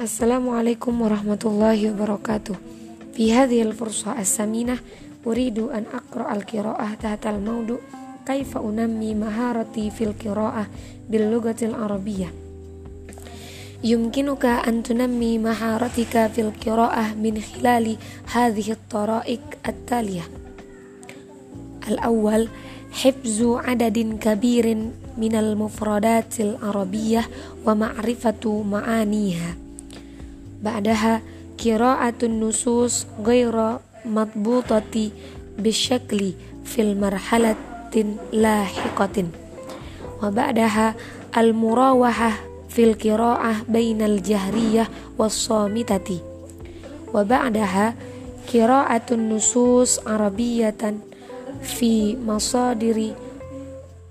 Assalamualaikum warahmatullahi wabarakatuh. في هذه الفرصة الثمينة أريد أن أقرأ القراءة تحت الموضوع كيف أنمي مهارتي في القراءة باللغة العربية يمكنك أن تنمي مهارتك في القراءة من خلال هذه الطرائق التالية الأول حفظ عدد كبير من المفردات العربية ومعرفة معانيها ba'daha qira'atun nusus ghaira matbutati bisyakli fil marhalatin lahiqatin. Wa ba'daha al murawahah fil qira'ah bainal jahriyah was samitati wa ba'daha qira'atun nusus arabiyatan fi masadiri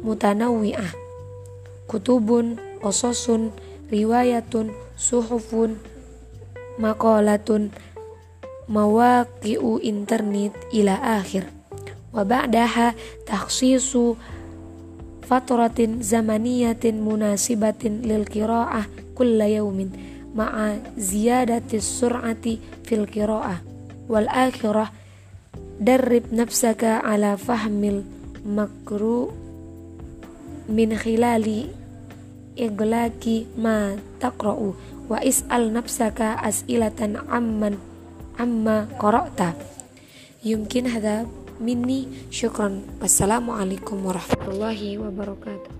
mutanawwi'ah. Kutubun qasasun riwayatun suhufun makolatun mawaqi'u internet ila akhir. Wa ba'daha takhsisu fatratin zamaniyatin munasibatin lil qira'ah kulla yaumin ma'a ziyadati sur'ati fil qira'ah. Wal akhirah darrib nafsaka ala fahmil makru min khilali iglaki ma taqra'u wa is'al nafsaka as'ilatan amman amma korokta yumkin hadha minni syukron wassalamualaikum warahmatullahi wabarakatuh.